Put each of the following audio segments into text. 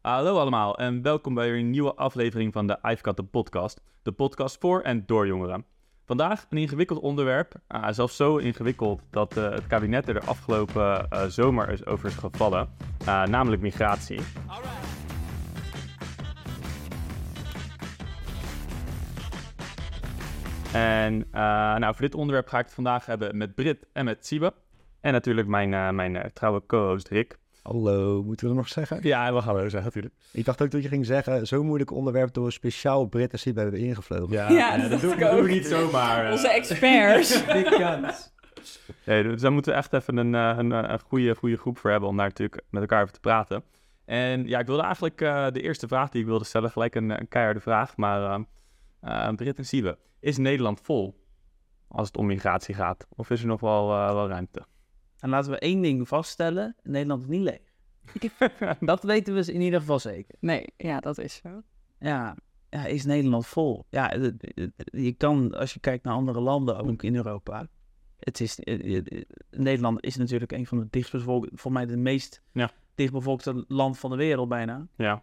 Hallo allemaal en welkom bij weer een nieuwe aflevering van de de podcast. De podcast voor en door jongeren. Vandaag een ingewikkeld onderwerp, uh, zelfs zo ingewikkeld dat uh, het kabinet er de afgelopen uh, zomer is over is gevallen, namelijk migratie. En nou, voor dit onderwerp ga ik het vandaag hebben met Brit en met Siebe. En natuurlijk mijn, mijn trouwe co-host Rick. Hallo, moeten we er nog zeggen? Ja, we gaan hallo zeggen natuurlijk. Ik dacht ook dat je ging zeggen, zo'n moeilijk onderwerp door een speciaal Brit en Siep hebben we ingevlogen. Ja, ja dat, dat, doen, dat doen we niet zomaar. Onze experts. Big guns. Ja, dus daar moeten we echt even een, een, een goede, goede groep voor hebben om daar natuurlijk met elkaar over te praten. En ja, ik wilde eigenlijk uh, de eerste vraag die ik wilde stellen, gelijk een, een keiharde vraag, maar uh, uh, Brit en Siebe, is Nederland vol als het om migratie gaat? Of is er nog wel, wel ruimte? En laten we één ding vaststellen: Nederland is niet leeg. dat weten we in ieder geval zeker. Nee, ja, dat is zo. Ja, ja is Nederland vol? Ja, je kan, als je kijkt naar andere landen, ook in Europa. Het is, Nederland is natuurlijk een van de dichtstbevolkte, voor mij de meest ja. dichtbevolkte land van de wereld bijna. Ja.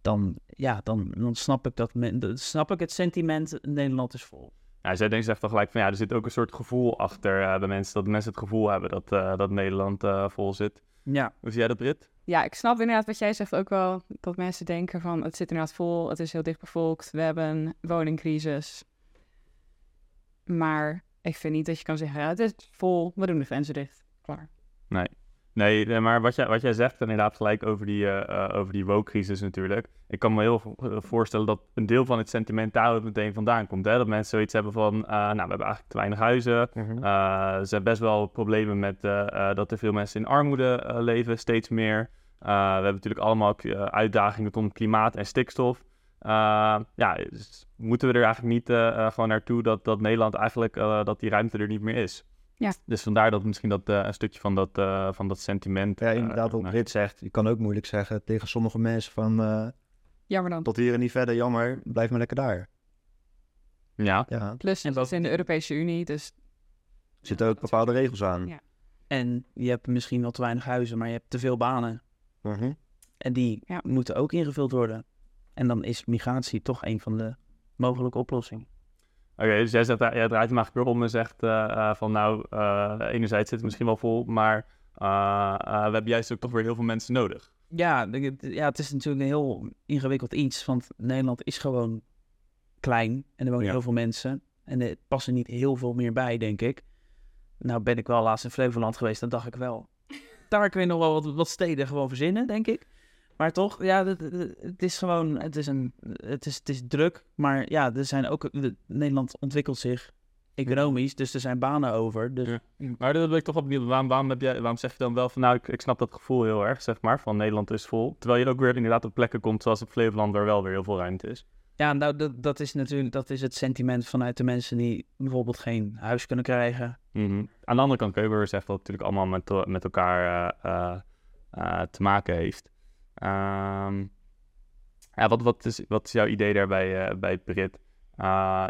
Dan, ja, dan, dan snap ik dat, men, snap ik het sentiment, Nederland is vol. Ja, zij denkt echt toch gelijk van ja, er zit ook een soort gevoel achter uh, bij mensen, dat mensen het gevoel hebben dat, uh, dat Nederland uh, vol zit. Ja. Hoe zie jij dat, Brit? Ja, ik snap inderdaad wat jij zegt ook wel, dat mensen denken van het zit inderdaad vol, het is heel dicht bevolkt, we hebben een woningcrisis. Maar ik vind niet dat je kan zeggen, ja, het is vol, we doen de grenzen dicht. Klaar. Nee. Nee, maar wat jij, wat jij zegt inderdaad gelijk over die, uh, over die woke-crisis natuurlijk. Ik kan me heel voorstellen dat een deel van het sentiment daar ook meteen vandaan komt. Hè? Dat mensen zoiets hebben van, uh, nou, we hebben eigenlijk te weinig huizen. Mm -hmm. uh, er zijn best wel problemen met dat er veel mensen in armoede leven, steeds meer. we hebben natuurlijk allemaal uitdagingen rondom klimaat en stikstof. ja, dus moeten we er eigenlijk niet gewoon naartoe dat, dat Nederland eigenlijk, dat die ruimte er niet meer is? Ja. Dus vandaar dat misschien dat uh, een stukje van dat, uh, van dat sentiment. Ja, inderdaad, wat Brit zegt. Je kan ook moeilijk zeggen tegen sommige mensen van. Uh, jammer dan. Tot hier en niet verder, jammer. Blijf maar lekker daar. Ja. ja. Plus, het is in de Europese Unie, dus. Er zitten ook bepaalde regels aan. Ja. En je hebt misschien wel te weinig huizen, maar je hebt te veel banen. -huh. En die ja. moeten ook ingevuld worden. En dan is migratie toch een van de mogelijke oplossingen. Oké, okay, dus jij, zegt, jij draait hem eigenlijk weer om en zegt uh, uh, van nou, uh, enerzijds zit het misschien wel vol, maar we hebben juist ook toch weer heel veel mensen nodig. Ja, ja, het is natuurlijk een heel ingewikkeld iets, want Nederland is gewoon klein en er wonen ja. heel veel mensen. En er passen niet heel veel meer bij, denk ik. Nou ben ik wel laatst in Flevoland geweest, dan dacht ik wel, daar kun je nog wel wat, wat steden gewoon verzinnen, denk ik. Maar toch, ja, het, het, is gewoon, het is, een, het, is, het is druk. Maar ja, er zijn ook, Nederland ontwikkelt zich economisch, dus er zijn banen over. Dus... Ja. Maar dat wil ik toch wel benieuwd. Waarom, waarom, heb jij, waarom zeg je dan wel van, nou, ik, ik, snap dat gevoel heel erg, zeg maar, van Nederland is vol. Terwijl je ook weer inderdaad op plekken komt zoals op Flevoland, waar wel weer heel veel ruimte is. Ja, nou, dat, dat is natuurlijk, dat is het sentiment vanuit de mensen die bijvoorbeeld geen huis kunnen krijgen. Mm -hmm. Aan de andere kant kun je weer zeggen dat het natuurlijk allemaal met, met elkaar uh, uh, uh, te maken heeft. Um, ja, wat, wat, is, wat is jouw idee daarbij uh, bij Brit? Uh,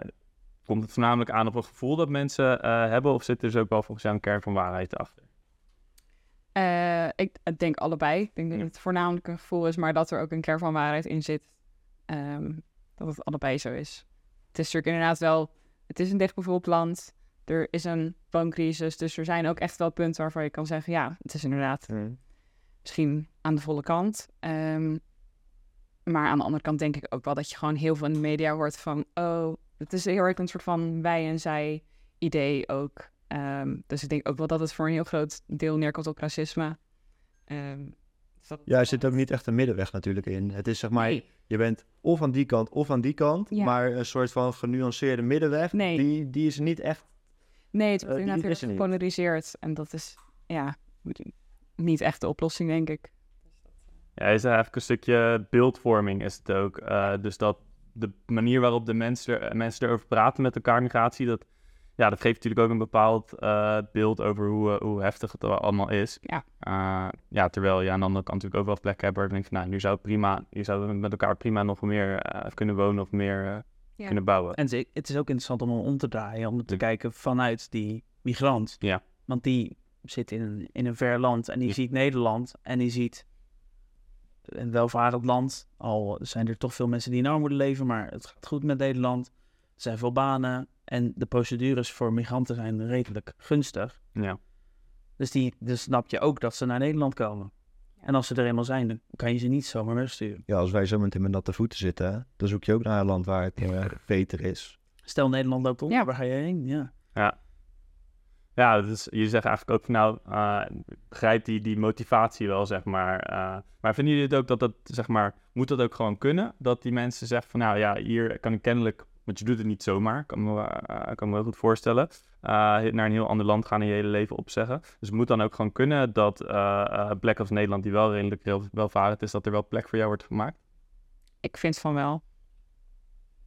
komt het voornamelijk aan op een gevoel dat mensen uh, hebben, of zit er dus ook wel volgens jou een kern van waarheid achter? ik denk allebei. Ik denk dat het voornamelijk een gevoel is, maar dat er ook een kern van waarheid in zit. Um, dat het allebei zo is. Het is natuurlijk inderdaad wel, het is een dichtbevolkt land. Er is een wooncrisis, dus er zijn ook echt wel punten waarvan je kan zeggen, ja, het is inderdaad mm. misschien aan de volle kant. Um, maar aan de andere kant denk ik ook wel dat je gewoon heel veel in de media hoort van... oh, het is heel erg een soort van wij en zij idee ook. Um, dus ik denk ook wel dat het voor een heel groot deel neerkomt op racisme. Um, dus dat... Ja, er zit ook niet echt een middenweg natuurlijk in. Het is zeg maar, nee. je bent of aan die kant of aan die kant... Ja. maar een soort van genuanceerde middenweg, nee. die, die is niet echt... Nee, het wordt uh, weer gepolariseerd. En dat is, ja, niet echt de oplossing, denk ik. Ja, is eigenlijk een stukje beeldvorming is het ook. Uh, dus dat de manier waarop de mensen, er, mensen erover praten met elkaar, migratie, dat, ja, dat geeft natuurlijk ook een bepaald uh, beeld over hoe, uh, hoe heftig het allemaal is. Ja. ja, terwijl je aan de andere kant natuurlijk ook wel plekken hebt waar je denkt van, nou, nu zou het prima, je zou met elkaar prima nog meer kunnen wonen of meer ja. kunnen bouwen. En het is ook interessant om om te draaien, om te kijken vanuit die migrant. Ja. Want die zit in een, in een ver land en die ziet Nederland en die ziet een welvarend land. Al zijn er toch veel mensen die in armoede leven, maar het gaat goed met Nederland. Er zijn veel banen en de procedures voor migranten zijn redelijk gunstig. Ja. Dus, die, dus snap je ook dat ze naar Nederland komen. En als ze er eenmaal zijn, dan kan je ze niet zomaar wegsturen. Ja, als wij zo meteen met natte voeten zitten, dan zoek je ook naar een land waar het uh, beter is. Stel Nederland loopt om, ja. waar ga je heen? Ja. Ja, ja dus je zegt eigenlijk ook van nou, uh, begrijp die, die motivatie wel, zeg maar. Uh, maar vinden jullie het ook dat dat, zeg maar, moet dat ook gewoon kunnen? Dat die mensen zeggen van nou ja, hier kan ik kennelijk, want je doet het niet zomaar, kan me, uh, kan me wel goed voorstellen, naar een heel ander land gaan en je hele leven opzeggen. Dus het moet dan ook gewoon kunnen dat plek als Nederland, die wel redelijk heel welvarend is, dat er wel plek voor jou wordt gemaakt? Ik vind van wel.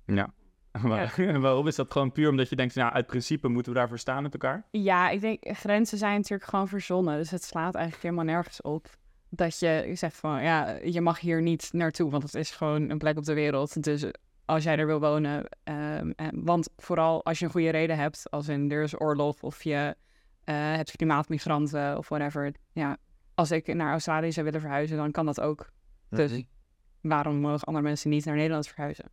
Ja. Maar ja. waarom is dat gewoon puur omdat je denkt, nou, uit principe moeten we daarvoor staan met elkaar? Ja, ik denk, grenzen zijn natuurlijk gewoon verzonnen. Dus het slaat eigenlijk helemaal nergens op. Dat je zegt van, ja, je mag hier niet naartoe, want het is gewoon een plek op de wereld. Dus als jij er wil wonen, um, want vooral als je een goede reden hebt, als in er is oorlog of je uh, hebt klimaatmigranten of whatever. Ja, als ik naar Australië zou willen verhuizen, dan kan dat ook. Dus waarom mogen andere mensen niet naar Nederland verhuizen?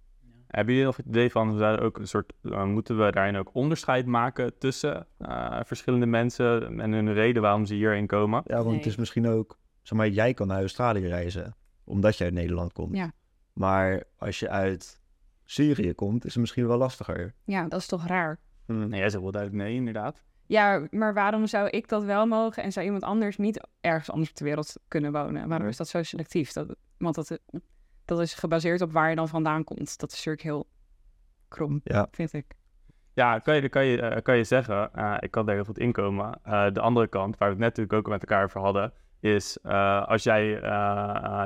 Hebben jullie nog het idee van, we ook een soort, uh, moeten we daarin ook onderscheid maken tussen uh, verschillende mensen en hun reden waarom ze hierheen komen? Ja, want nee. het is misschien ook, zeg maar, jij kan naar Australië reizen, omdat jij uit Nederland komt. Ja. Maar als je uit Syrië komt, is het misschien wel lastiger. Ja, dat is toch raar? Hmm. Nee, jij zegt wel duidelijk nee, inderdaad. Ja, maar waarom zou ik dat wel mogen en zou iemand anders niet ergens anders ter wereld kunnen wonen? Waarom is dat zo selectief? Dat, want dat, dat is gebaseerd op waar je dan vandaan komt. Dat is natuurlijk heel krom, ja. vind ik. Ja, kan je, kan je, uh, kan je zeggen, uh, ik kan daar heel goed inkomen. Uh, de andere kant, waar we het net natuurlijk ook met elkaar over hadden, is als jij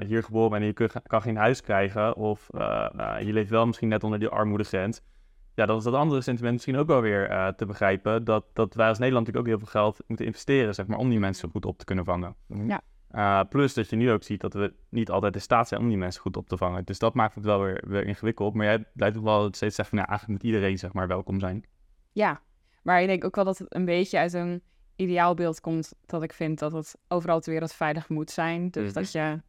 hier geboren bent en je kan, kan geen huis krijgen, of je leeft wel misschien net onder die armoedegrens, ja, dan is dat andere sentiment misschien ook wel weer te begrijpen, dat, dat wij als Nederland natuurlijk ook heel veel geld moeten investeren, zeg maar, om die mensen goed op te kunnen vangen. Ja. Uh, plus dat je nu ook ziet dat we niet altijd in staat zijn om die mensen goed op te vangen. Dus dat maakt het wel weer, weer ingewikkeld. Maar jij blijft ook wel steeds zeggen van ja, eigenlijk moet iedereen zeg maar welkom zijn. Ja, maar ik denk ook wel dat het een beetje uit een ideaalbeeld komt dat ik vind dat het overal ter wereld veilig moet zijn. Dus mm-hmm. dat je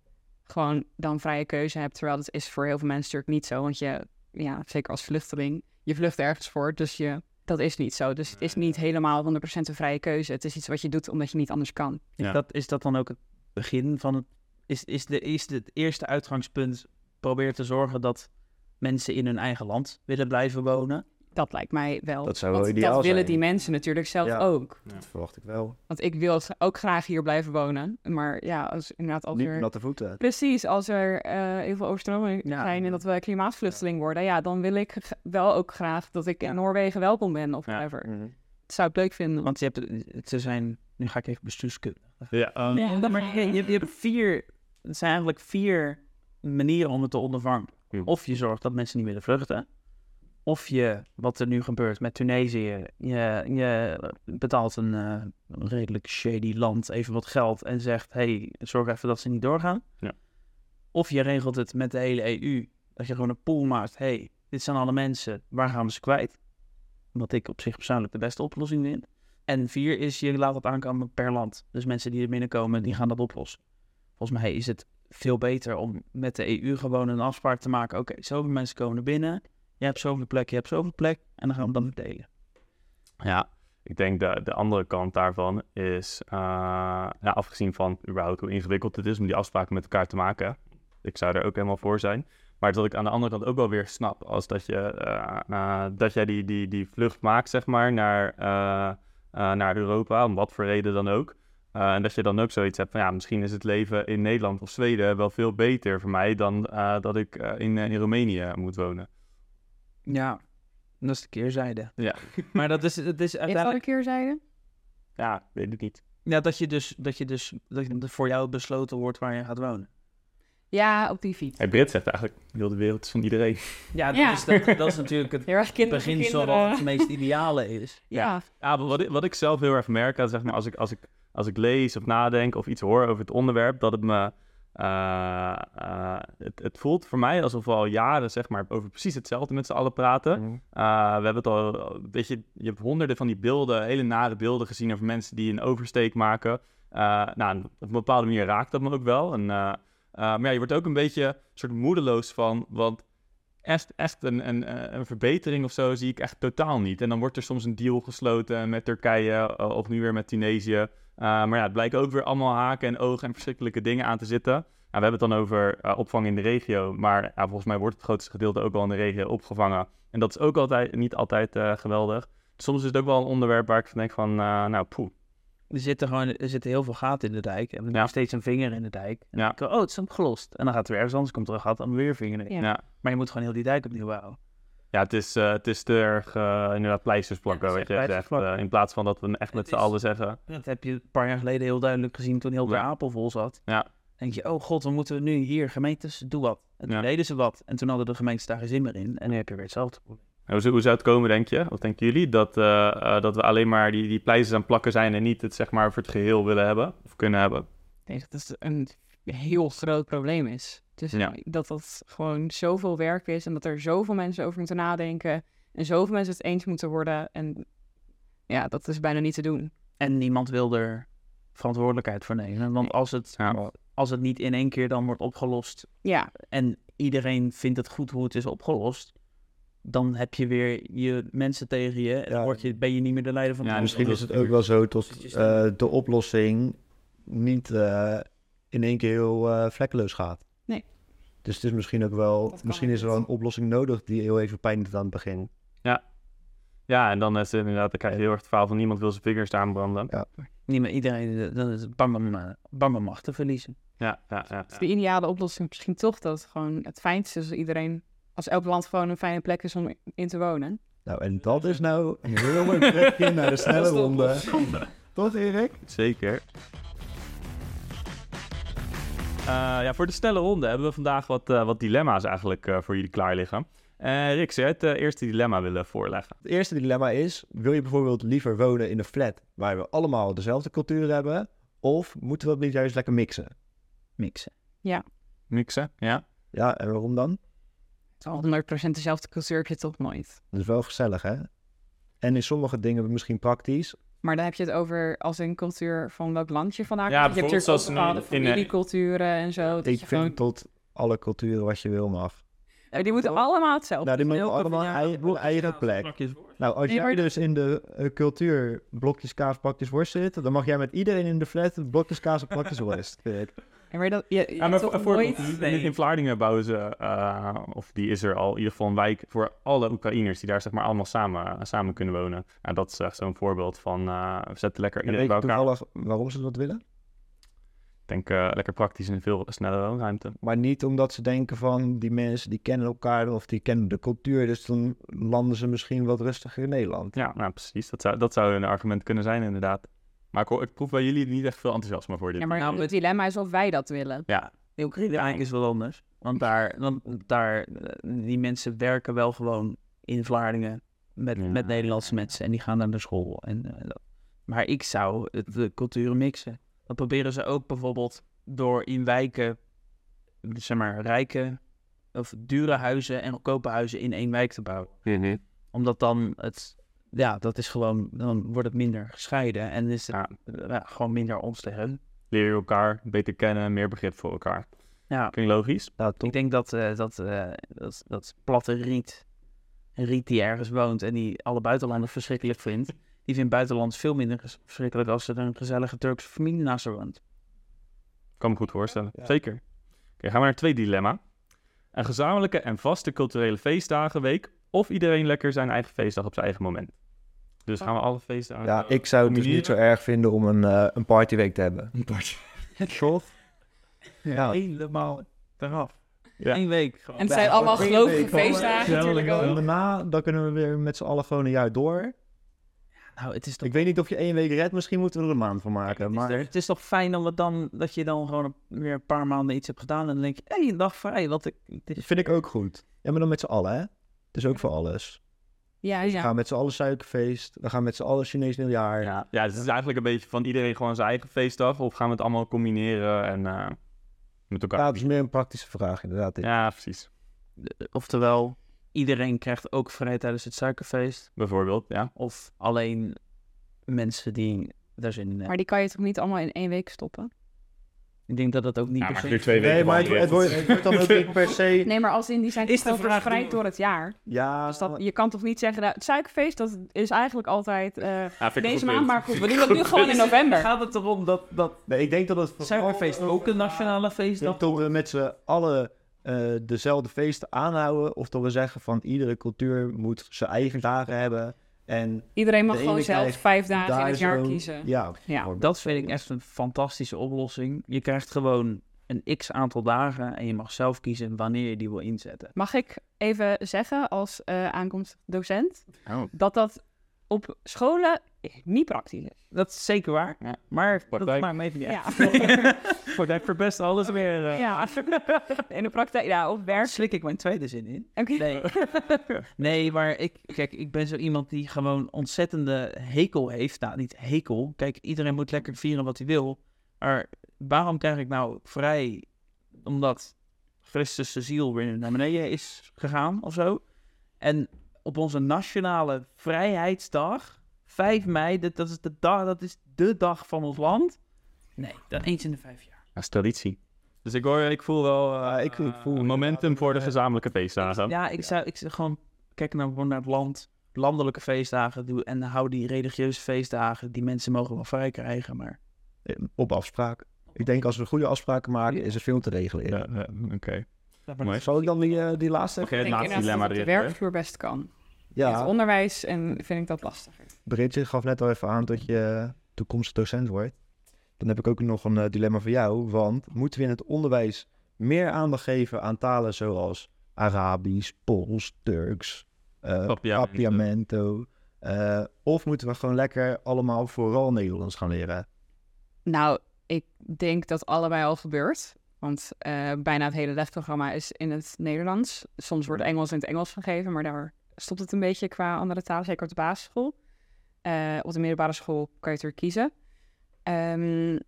gewoon dan vrije keuze hebt. Terwijl dat is voor heel veel mensen natuurlijk niet zo. Want je, ja, zeker als vluchteling, je vlucht ergens voor. Dus je, dat is niet zo. Dus het is niet helemaal 100% een vrije keuze. Het is iets wat je doet omdat je niet anders kan. Ja. Is, dat, is dat dan ook het begin van het. Is, is, de, is het eerste uitgangspunt. Probeer te zorgen dat mensen in hun eigen land willen blijven wonen. Dat lijkt mij wel. Dat zou wel ideaal Dat willen zijn. die mensen natuurlijk zelf Ja. ook. Dat verwacht ik wel. Want ik wil ook graag hier blijven wonen. Maar ja, als inderdaad als Niet er... natte voeten. Precies, als er eh, heel veel overstromingen Ja. zijn en dat we klimaatvluchteling worden, ja, dan wil ik wel ook graag dat ik in Noorwegen welkom ben of Ja. whatever. Mhm. Zou ik leuk vinden. Want je hebt, het zijn, nu ga ik even bestuurskunde. Ja, um, Ja. Maar je, je, hebt vier, het zijn eigenlijk vier manieren om het te ondervangen. Ja. Of je zorgt dat mensen niet willen vluchten. Of je, wat er nu gebeurt met Tunesië, je, je betaalt een, eh, redelijk shady land even wat geld en zegt, hey, zorg even dat ze niet doorgaan. Ja. Of je regelt het met de hele EU, dat je gewoon een pool maakt, hey, dit zijn alle mensen, waar gaan we ze kwijt? Wat ik op zich persoonlijk de beste oplossing vind. En vier is, je laat het aankomen per land. Dus mensen die er binnenkomen, die gaan dat oplossen. Volgens mij is het veel beter om met de EU gewoon een afspraak te maken. Oké, zoveel mensen komen er binnen. Je hebt zoveel plek, je hebt zoveel plek. En dan gaan we dat verdelen. Ja, ik denk de, de andere kant daarvan is, eh, ja, afgezien van überhaupt hoe ingewikkeld het is om die afspraken met elkaar te maken. Ik zou er ook helemaal voor zijn. Maar dat ik aan de andere kant ook wel weer snap, als dat, je, eh, eh, dat jij die, die, die vlucht maakt, zeg maar, naar, eh, eh, naar Europa, om wat voor reden dan ook. Eh, en dat je dan ook zoiets hebt van, ja, misschien is het leven in Nederland of Zweden wel veel beter voor mij dan eh, dat ik eh, in, in Roemenië moet wonen. Ja, dat is de keerzijde. Ja. Maar dat is, het is Is dat een uiteindelijk... keerzijde? Ja, weet ik niet. Ja, dat je dus, dat je dus dat je voor jou besloten wordt waar je gaat wonen. Ja, op die fiets. Hey, Brit zegt eigenlijk, heel de wereld is van iedereen. Ja, dat, Ja. Dat, dat is natuurlijk het beginsel wat het meest ideale is. Ja, Ja, maar wat ik, wat ik zelf heel erg merk, dat zeg maar, als ik, als, ik, als ik lees of nadenk of iets hoor over het onderwerp, dat het me. eh, eh, het, het voelt voor mij alsof we al jaren zeg maar, over precies hetzelfde met z'n allen praten. Mhm. Eh, we hebben het al, weet je, je hebt honderden van die beelden, hele nare beelden gezien over mensen die een oversteek maken. Eh, nou, op een bepaalde manier raakt dat me ook wel. En, eh, maar ja, je wordt ook een beetje soort moedeloos van, want echt, een, een, een verbetering of zo zie ik echt totaal niet. En dan wordt er soms een deal gesloten met Turkije of nu weer met Tunesië. maar ja, het blijkt ook weer allemaal haken en ogen en verschrikkelijke dingen aan te zitten we hebben het dan over opvang in de regio, maar volgens mij wordt het grootste gedeelte ook wel in de regio opgevangen. En dat is ook altijd, niet altijd geweldig. Soms is het ook wel een onderwerp waar ik van denk van, nou poeh. Er zitten gewoon er zitten heel veel gaten in de dijk. En we ja. steeds een vinger in de dijk. En ja. oh, het is opgelost. En dan gaat er weer ergens anders, komt er een gat, dan weer vinger in. Ja. Maar je moet gewoon heel die dijk opnieuw bouwen. Ja, het is, uh, het is te erg uh, inderdaad pleisters plakken, ja, wat je zegt. Uh, in plaats van dat we echt met z'n allen zeggen. Dat heb je een paar jaar geleden heel duidelijk gezien toen heel de Apel vol zat. Ja denk je, oh god, dan moeten we nu hier, gemeentes, doe wat. En toen deden ze wat. En toen hadden de gemeentes daar geen zin meer in. En nu heb je weer hetzelfde probleem. Hoe, zou het komen, denk je? Wat denken jullie? Dat, uh, uh, dat we alleen maar die, die pleisters aan plakken zijn en niet het zeg maar voor het geheel willen hebben of kunnen hebben? Ik denk dat het een heel groot probleem is. Dus ja. dat dat gewoon zoveel werk is en dat er zoveel mensen over moeten nadenken en zoveel mensen het eens moeten worden. En ja, dat is bijna niet te doen. En niemand wil er verantwoordelijkheid voor nemen. Want als het ja als het niet in één keer dan wordt opgelost ja. en iedereen vindt het goed hoe het is opgelost, dan heb je weer je mensen tegen je en word je, ben je niet meer de leider van ja, Misschien is het ook wel zo tot uh, de oplossing niet uh, in één keer heel uh, vlekkeloos gaat. Nee. Dus het is misschien ook wel, misschien is er wel een oplossing nodig die heel even pijn doet aan het begin. Ja. Ja, en dan is het inderdaad, dan krijg je heel erg het verhaal van niemand wil zijn vingers aanbranden. Ja. Niet meer iedereen, dan is het bang om, bang om macht te verliezen. Ja, ja, ja. de ideale oplossing misschien toch dat het gewoon het fijnste is als iedereen, als elk land gewoon een fijne plek is om in te wonen. Nou, en dat is nou een heel mooi trekje naar de snelle ronde. Toch, Erik? Zeker. Uh, ja, voor de snelle ronde hebben we vandaag wat, uh, wat dilemma's eigenlijk uh, voor jullie klaar liggen. Rick, zou je het eerste dilemma willen voorleggen? Het eerste dilemma is, wil je bijvoorbeeld liever wonen in een flat waar we allemaal dezelfde cultuur hebben? Of moeten we dat niet juist lekker mixen? mixen. Ja. Mixen, ja. Ja, en waarom dan? 100% dezelfde cultuur heb je toch nooit. Dat is wel gezellig, hè? En in sommige dingen misschien praktisch. Maar dan heb je het over als een cultuur van welk land je vandaan komt. Ja, je hebt zoals bepaalde familieculturen en zo. Ik vind gewoon... tot alle culturen wat je wil mag. Ja, die moeten allemaal hetzelfde Nou, die moeten allemaal eigen, eigen plek. Nou, als jij dus in de uh, cultuur blokjes kaas, plakjes worst zit, dan mag jij met iedereen in de flat blokjes kaas en plakjes worst. En maar dat, je, ja, maar voor, in Vlaardingen bouwen ze, uh, of die is er al, in ieder geval een wijk voor alle Oekraïners die daar zeg maar allemaal samen, samen kunnen wonen. Nou, dat is echt zo'n voorbeeld van uh, we zetten lekker iedereen bij elkaar. waarom ze dat willen? Ik denk uh, lekker praktisch en veel snelle woonruimte. Maar niet omdat ze denken van die mensen die kennen elkaar of die kennen de cultuur, dus dan landen ze misschien wat rustiger in Nederland. Ja, nou precies. Dat zou, dat zou een argument kunnen zijn inderdaad. Maar ik, ik proef bij jullie niet echt veel enthousiasme voor dit. Ja, maar nou, het dilemma is of wij dat willen. Ja. De Oekraïne is wel anders. Want daar, want daar, eh, die mensen werken wel gewoon in Vlaardingen met, met Nederlandse mensen. En die gaan naar de school. En, uh, maar ik zou het, de culturen mixen. Dat proberen ze ook bijvoorbeeld door in wijken, zeg maar, rijke of dure huizen en goedkope huizen in één wijk te bouwen. Mm Omdat dan het ja, dat is gewoon, dan wordt het minder gescheiden en is het ja. gewoon minder omstegen. Leer je elkaar beter kennen, meer begrip voor elkaar. Ja. Klinkt logisch? Nou, ik denk dat, uh, dat, uh, dat, dat platte riet, riet die ergens woont en die alle buitenlanders verschrikkelijk vindt, die vindt buitenlands veel minder verschrikkelijk als er een gezellige Turkse familie naast haar woont. Kan me goed voorstellen, zeker. Oké, gaan we naar het tweede dilemma. Een gezamenlijke en vaste culturele feestdagenweek of iedereen lekker zijn eigen feestdag op zijn eigen moment. Dus gaan we alle feesten aan. Ja, ik zou het dus niet zo erg vinden om een, uh, een partyweek te hebben. Een party. Golf. Ja. Helemaal eraf. Ja. Eén week. Gewoon. En het zijn allemaal gelovige feestdagen natuurlijk ook. En daarna, dan kunnen we weer met z'n allen gewoon een jaar door. Nou, het is toch... Ik weet niet of je één week redt, misschien moeten we er een maand van maken. Het, maar... Is het is toch fijn dat, dan, dat je dan gewoon weer een paar maanden iets hebt gedaan en dan denk je, hé, hey, een dag vrij. Wat ik, is... Dat vind ik ook goed. Ja, maar dan met z'n allen, hè? Het is ook voor alles. Ja, ja. We gaan met z'n allen suikerfeest. We gaan met z'n allen Chinees nieuwjaar. Ja, ja, het is eigenlijk een beetje van iedereen gewoon zijn eigen feestdag. Of gaan we het allemaal combineren en uh, met elkaar. Ja, het is meer een praktische vraag inderdaad. Ja, precies. Oftewel, iedereen krijgt ook vrij tijdens het suikerfeest. Bijvoorbeeld, ja. Of alleen mensen die daar zin in hebben. Maar die kan je toch niet allemaal in één week stoppen? Ik denk dat dat ook niet Ja, per maar se... nu twee weken Nee, maar het, wordt, het wordt dan ook niet per se... Nee, maar als in die zijn Is toch hoe- door het jaar. Ja, Dus dat, je kan toch niet zeggen, nou, het suikerfeest, dat is eigenlijk altijd eh, Ja, een deze goed maand, maar goed, we doen dat nu gewoon in november. Gaat het erom dat, dat nee, ik denk dat het... Suikerfeest ook een nationale feestdag dat we met z'n allen eh, dezelfde feesten aanhouden. Of dat we zeggen van iedere cultuur moet zijn eigen dagen hebben. En Iedereen mag gewoon zelf krijgt vijf dagen in het jaar kiezen. Ja, Ja. Dat vind ik echt een fantastische oplossing. Je krijgt gewoon een x aantal dagen en je mag zelf kiezen wanneer je die wil inzetten. Mag ik even zeggen als eh aankomstig docent, Oh. dat dat op scholen niet praktisch is. Dat is zeker waar. Ja. Maar dat Praktijk. maakt me even niet. Praktijk verpest alles weer. eh. ja, in de praktijk, ja, op Daar werk. slik ik mijn tweede zin in. Oké. Nee. nee, maar ik, kijk, ik ben zo iemand die gewoon ontzettende hekel heeft. Nou, niet hekel. Kijk, iedereen moet lekker vieren wat hij wil. Maar waarom krijg ik nou vrij omdat Christus de ziel weer naar beneden is gegaan of zo? En op onze nationale vrijheidsdag, 5 mei, dat, dat, is de dag, dat is de dag van ons land. Nee, dat eens in de vijf jaar. Dat is traditie. Dus ik hoor, ik voel wel eh, ik- ik voel een momentum voor de gezamenlijke feestdagen. Ja, ik zou, ik zou gewoon kijken naar, gewoon naar het land. Landelijke feestdagen doe, en hou die religieuze feestdagen. Die mensen mogen wel vrij krijgen, maar... eh, op afspraak. Ik denk als we goede afspraken maken, is er veel te regelen. Ja, ja, Oké. Maar Zal ik dan die, eh, die laatste? Jij Ik het laatste dilemma erin de werkvloer best kan. In het Ja, onderwijs en vind ik dat lastiger. Bridget gaf net al even aan dat je toekomstig docent wordt. Dan heb ik ook nog een eh, dilemma voor jou. Want moeten we in het onderwijs meer aandacht geven aan talen zoals Arabisch, Pools, Turks, eh Papiamento. Papiamento? eh, of moeten we gewoon lekker allemaal vooral Nederlands gaan leren? Nou, ik denk dat allebei al gebeurt. Want eh, bijna het hele lesprogramma is in het Nederlands. Soms wordt Engels in het Engels gegeven, maar daar stopt het een beetje qua andere talen, zeker op de basisschool. Eh, op de middelbare school kan je het er kiezen. Ehm,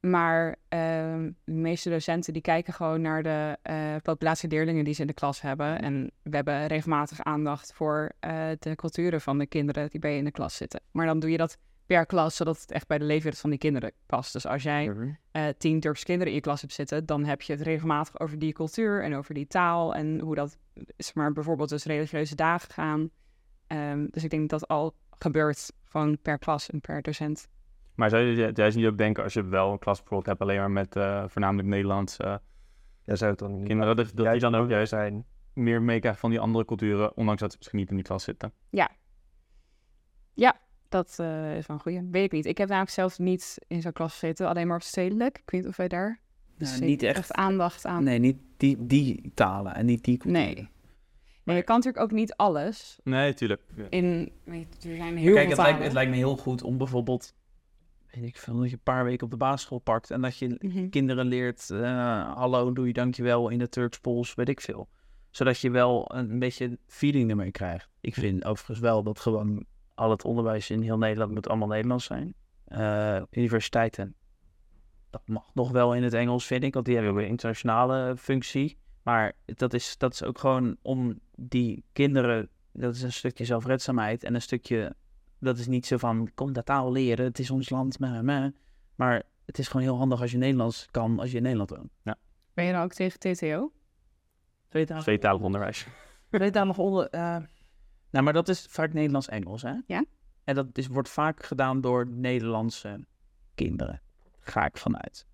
maar ehm, de meeste docenten die kijken gewoon naar de eh, populatie leerlingen die ze in de klas hebben. En we hebben regelmatig aandacht voor eh, de culturen van de kinderen die bij je in de klas zitten. Maar dan doe je dat per klas, zodat het echt bij de leefwereld van die kinderen past. Dus als jij eh, tien Turkse kinderen in je klas hebt zitten, dan heb je het regelmatig over die cultuur en over die taal en hoe dat, zeg maar, bijvoorbeeld dus religieuze dagen gaan. Ehm, dus ik denk dat dat al gebeurt, gewoon per klas en per docent. Maar zou je juist niet ook denken, als je wel een klas bijvoorbeeld hebt alleen maar met eh, voornamelijk Nederlandse Ja, zou het dan niet kinderen, dat, dat die dan ook juist zijn? meer meekrijgen van die andere culturen, ondanks dat ze misschien niet in die klas zitten? Dat eh, is wel een goeie. Weet ik niet. Ik heb namelijk zelf niet in zo'n klas gezeten, alleen maar op stedelijk. Ik weet niet of wij daar Nou, dus niet echt. aandacht aan... Nee, niet die, die talen en niet die culturen. Nee. Maar je kan natuurlijk ook niet alles. Nee, tuurlijk. In, weet je, er zijn heel Kijk, veel het talen. lijkt, het lijkt me heel goed om bijvoorbeeld... Weet ik veel, dat je een paar weken op de basisschool pakt... en dat je Mhm. kinderen leert... eh, hallo, doe je dankjewel in het Turks, Pools, weet ik veel. Zodat je wel een, een beetje feeling ermee krijgt. Ik vind overigens wel dat gewoon al het onderwijs in heel Nederland moet allemaal Nederlands zijn. Eh, universiteiten, dat mag nog wel in het Engels, vind ik, want die hebben ook een internationale functie. Maar dat is, dat is ook gewoon om die kinderen, dat is een stukje zelfredzaamheid en een stukje, dat is niet zo van, kom dat taal leren, het is ons land, meh, meh. maar het is gewoon heel handig als je Nederlands kan, als je in Nederland woont. Ben je dan ook tegen TTO? Tweetalig, Tweetalig onderwijs. tweetalig onder, eh, nou, maar dat is vaak Nederlands-Engels, hè? Ja. En dat is, wordt vaak gedaan door Nederlandse kinderen, ga ik vanuit.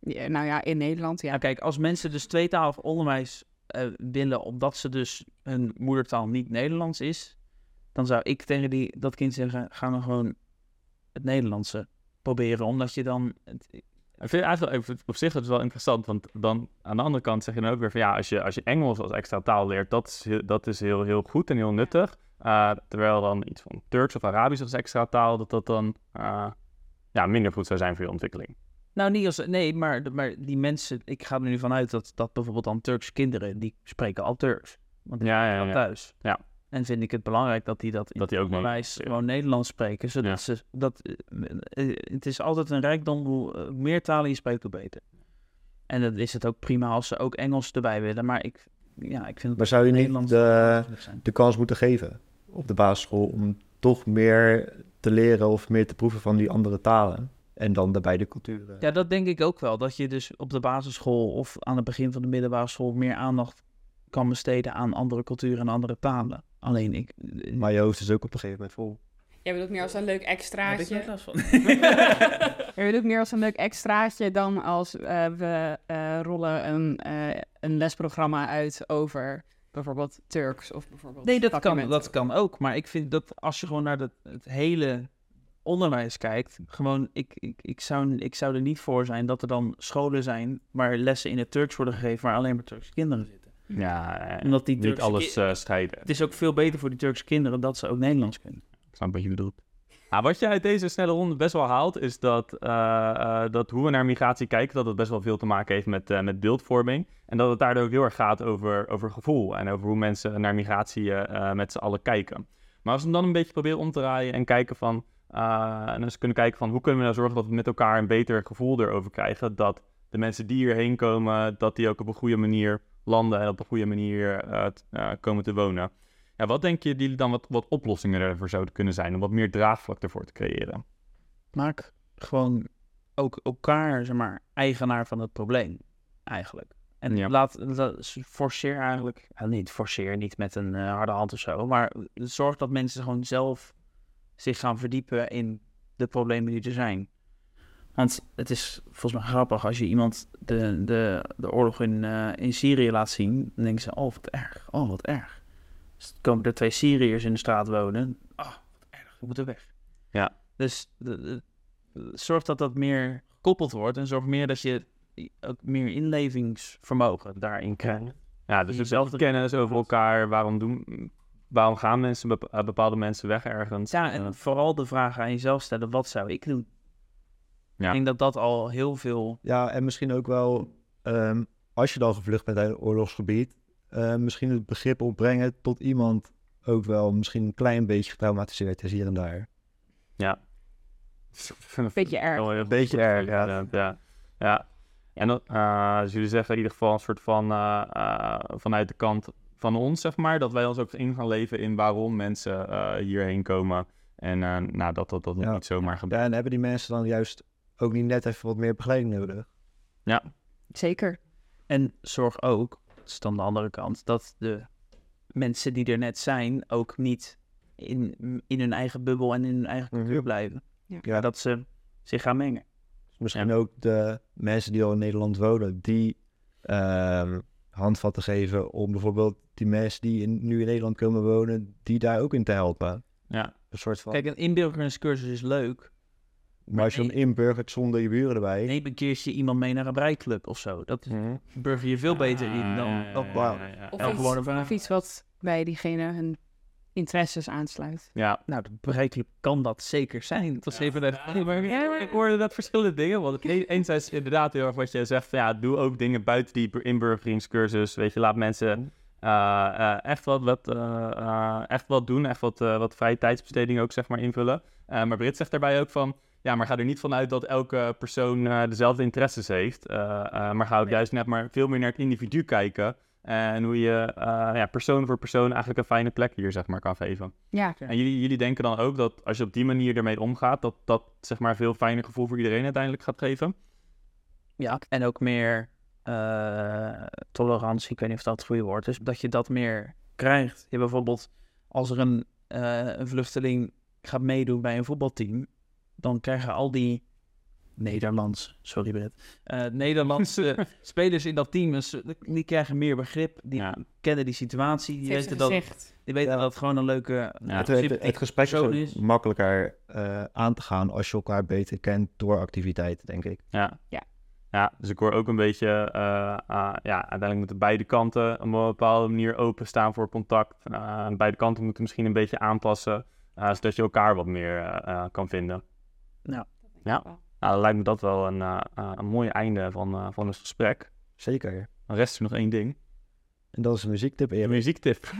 Ja, nou ja, in Nederland, ja. Nou, kijk, als mensen dus tweetalig onderwijs eh, willen, omdat ze dus hun moedertaal niet Nederlands is, dan zou ik tegen die, dat kind zeggen: ga dan gewoon het Nederlandse proberen, omdat je dan. Het, Ik vind eigenlijk op zich het is wel interessant, want dan aan de andere kant zeg je dan ook weer van ja, als je, als je Engels als extra taal leert, dat is dat is heel, heel goed en heel nuttig. Uh, terwijl dan iets van Turks of Arabisch als extra taal, dat dat dan uh, ja, minder goed zou zijn voor je ontwikkeling. Nou, niet als. Nee, maar, maar die mensen. Ik ga er nu vanuit dat, dat bijvoorbeeld dan Turkse kinderen. die spreken al Turks. Want die ja, ja, ja. thuis. Ja. En vind ik het belangrijk dat die dat Dat die ook onderwijs mogen, ja. gewoon Nederlands spreken. Zodat Ja. ze. Dat, eh, eh, het is altijd een rijkdom. Hoe eh, meer talen je spreekt, hoe beter. En dan is het ook prima als ze ook Engels erbij willen. Maar ik. Ja, ik vind het Maar zou je niet Nederlands de, de kans moeten geven op de basisschool om toch meer te leren of meer te proeven van die andere talen? En dan de beide culturen. Ja, dat denk ik ook wel. Dat je dus op de basisschool of aan het begin van de middelbare school meer aandacht kan besteden aan andere culturen en andere talen. Alleen ik. Maar je hoofd is ook op een gegeven moment vol. Jij bedoelt meer als een leuk Heb ik extraatje. nooit last van. Jij bedoelt meer als een leuk extraatje dan als eh, we eh, rollen een, eh, een lesprogramma uit over bijvoorbeeld Turks of bijvoorbeeld Nee, dat kan, dat kan ook. Maar ik vind dat als je gewoon naar de, het hele onderwijs kijkt, gewoon, ik, ik, ik, zou, ik zou er niet voor zijn dat er dan scholen zijn waar lessen in het Turks worden gegeven, waar alleen maar Turkse kinderen zitten. Ja, eh, Omdat die niet alles ki- eh scheiden. Het is ook veel beter voor die Turkse kinderen dat ze ook Nederlands kunnen. Ik snap wat je bedoelt. Ah, wat je uit deze snelle ronde best wel haalt, is dat, eh, eh, dat hoe we naar migratie kijken, dat het best wel veel te maken heeft met, eh, met beeldvorming. En dat het daardoor ook heel erg gaat over, over gevoel en over hoe mensen naar migratie eh, eh, met z'n allen kijken. Maar als we hem dan een beetje proberen om te draaien en kijken van, eh, en eens kunnen kijken van hoe kunnen we nou zorgen dat we met elkaar een beter gevoel erover krijgen, dat de mensen die hierheen komen, dat die ook op een goede manier landen en op een goede manier eh, eh, komen te wonen. Ja, wat denk je die dan wat, wat oplossingen ervoor zouden kunnen zijn om wat meer draagvlak ervoor te creëren? Maak gewoon ook elkaar, zeg maar, eigenaar van het probleem, eigenlijk. En Ja. laat, laat- forceer eigenlijk, nou, niet forceer, niet met een eh, harde hand of zo, maar zorg dat mensen gewoon zelf zich gaan verdiepen in de problemen die er zijn. Want het is volgens mij grappig als je iemand de, de, de oorlog in, eh, in Syrië laat zien, dan denken ze, oh wat erg, oh wat erg. Dus komen er twee Syriërs in de straat wonen, oh wat erg, we moeten weg. Ja. Dus de, de- zorg dat dat meer gekoppeld wordt en zorg meer dat je ook meer inlevingsvermogen daarin krijgt. Ja, dus Jezelf hetzelfde kennis over elkaar. Waarom, doen, waarom gaan mensen, bepa- bepaalde mensen weg ergens? Ja, en vooral de vraag aan jezelf stellen, wat zou ik doen? Ja. Ik denk dat dat al heel veel... Ja, en misschien ook wel, ehm, als je dan gevlucht bent uit een oorlogsgebied, eh, misschien het begrip opbrengen tot iemand ook wel misschien een klein beetje getraumatiseerd is hier en daar. ja. Beetje erg. Heel Beetje erg, ja. ja. ja. En dan, eh, dus jullie zeggen in ieder geval een soort van eh, eh, vanuit de kant van ons, zeg maar, dat wij ons ook in gaan leven in waarom mensen eh, hierheen komen. En eh, nou, dat dat, dat Ja. niet zomaar gebeurt. Ja, en hebben die mensen dan juist ook niet net even wat meer begeleiding nodig? Zeker. En zorg ook, dat is dan de andere kant, dat de mensen die er net zijn ook niet in, in hun eigen bubbel en in hun eigen cultuur Mhm. blijven. Ja. Ja. Dat ze zich gaan mengen. Misschien ook de mensen die al in Nederland wonen, die ehm, handvatten geven om bijvoorbeeld die mensen die in, nu in Nederland komen wonen, die daar ook in te helpen. Ja. Een soort van. Kijk, een inburgeringscursus is leuk. Maar als je nee. inburgert zonder je buren erbij. Neem een keertje iemand mee naar een breiklub of zo. Dat Mhm. burger je veel beter in dan... Ja, ja, dan ja, ja, ja. Of, Ja, iets, een of wat bij diegene hun interesses aansluit. Ja, Nou, de breiklub kan dat zeker zijn. Dat was even maar ik hoorde dat verschillende dingen. Want het e- enerzijds inderdaad heel erg wat je zegt. van, Ja, doe ook dingen buiten die bur- inburgeringscursus. Weet je, laat mensen eh, eh, echt, wat, wat, eh, echt wat doen. Echt wat, wat vrije tijdsbesteding ook zeg maar invullen. Eh, maar Brit zegt daarbij ook van... Ja, maar ga er niet vanuit dat elke persoon eh, dezelfde interesses heeft. Eh, eh, maar ga ook juist net maar veel meer naar het individu kijken. En hoe je eh, ja, persoon voor persoon eigenlijk een fijne plek hier zeg maar kan geven. Ja, Ja. En jullie, jullie denken dan ook dat als je op die manier ermee omgaat, dat dat zeg maar een veel fijner gevoel voor iedereen uiteindelijk gaat geven? Ja, en ook meer eh, tolerantie, ik weet niet of dat het goede woord is, dat je dat meer krijgt. Je hebt bijvoorbeeld, als er een, eh, een vluchteling gaat meedoen bij een voetbalteam, dan krijgen al die Nederlands, sorry Brett, eh, Nederlandse spelers in dat team, die krijgen meer begrip, die Ja. kennen die situatie, die weten, dat, die weten Ja. dat het gewoon een leuke, Ja. het, het, gesprek is makkelijker eh, aan te gaan als je elkaar beter kent door activiteiten, denk ik. Ja. Ja. Ja, dus ik hoor ook een beetje, eh, ah, ja, uiteindelijk moeten beide kanten op een bepaalde manier openstaan voor contact. Beide kanten moeten misschien een beetje aanpassen, zodat je elkaar wat meer kan vinden. Ja. Nou, dan lijkt me dat wel een, eh, eh, een mooi einde van, eh, van het gesprek. Zeker. Dan rest er nog één ding. En dat is een muziektip, Een muziektip.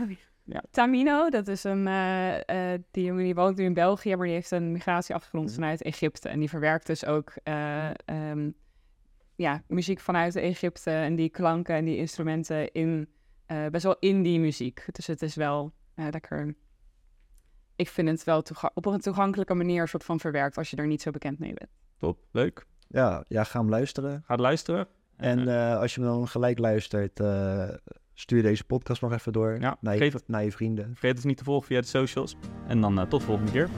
Tamino, dat is een, die jongen die woont nu in België, maar die heeft een migratieachtergrond vanuit Egypte. En die verwerkt dus ook eh, ehm, ja, muziek vanuit Egypte en die klanken en die instrumenten in, eh, best wel in die muziek. Dus het is wel lekker, ik vind het wel op een toegankelijke manier soort van verwerkt als je er niet zo bekend mee bent. Top, leuk. Ja, ja, ga hem luisteren. Ga luisteren. En Eh, eh, als je me dan gelijk luistert, eh, stuur deze podcast nog even door Ja, naar, je, geef het. naar je vrienden. vergeet ons niet te volgen via de socials. En dan eh, tot de volgende keer.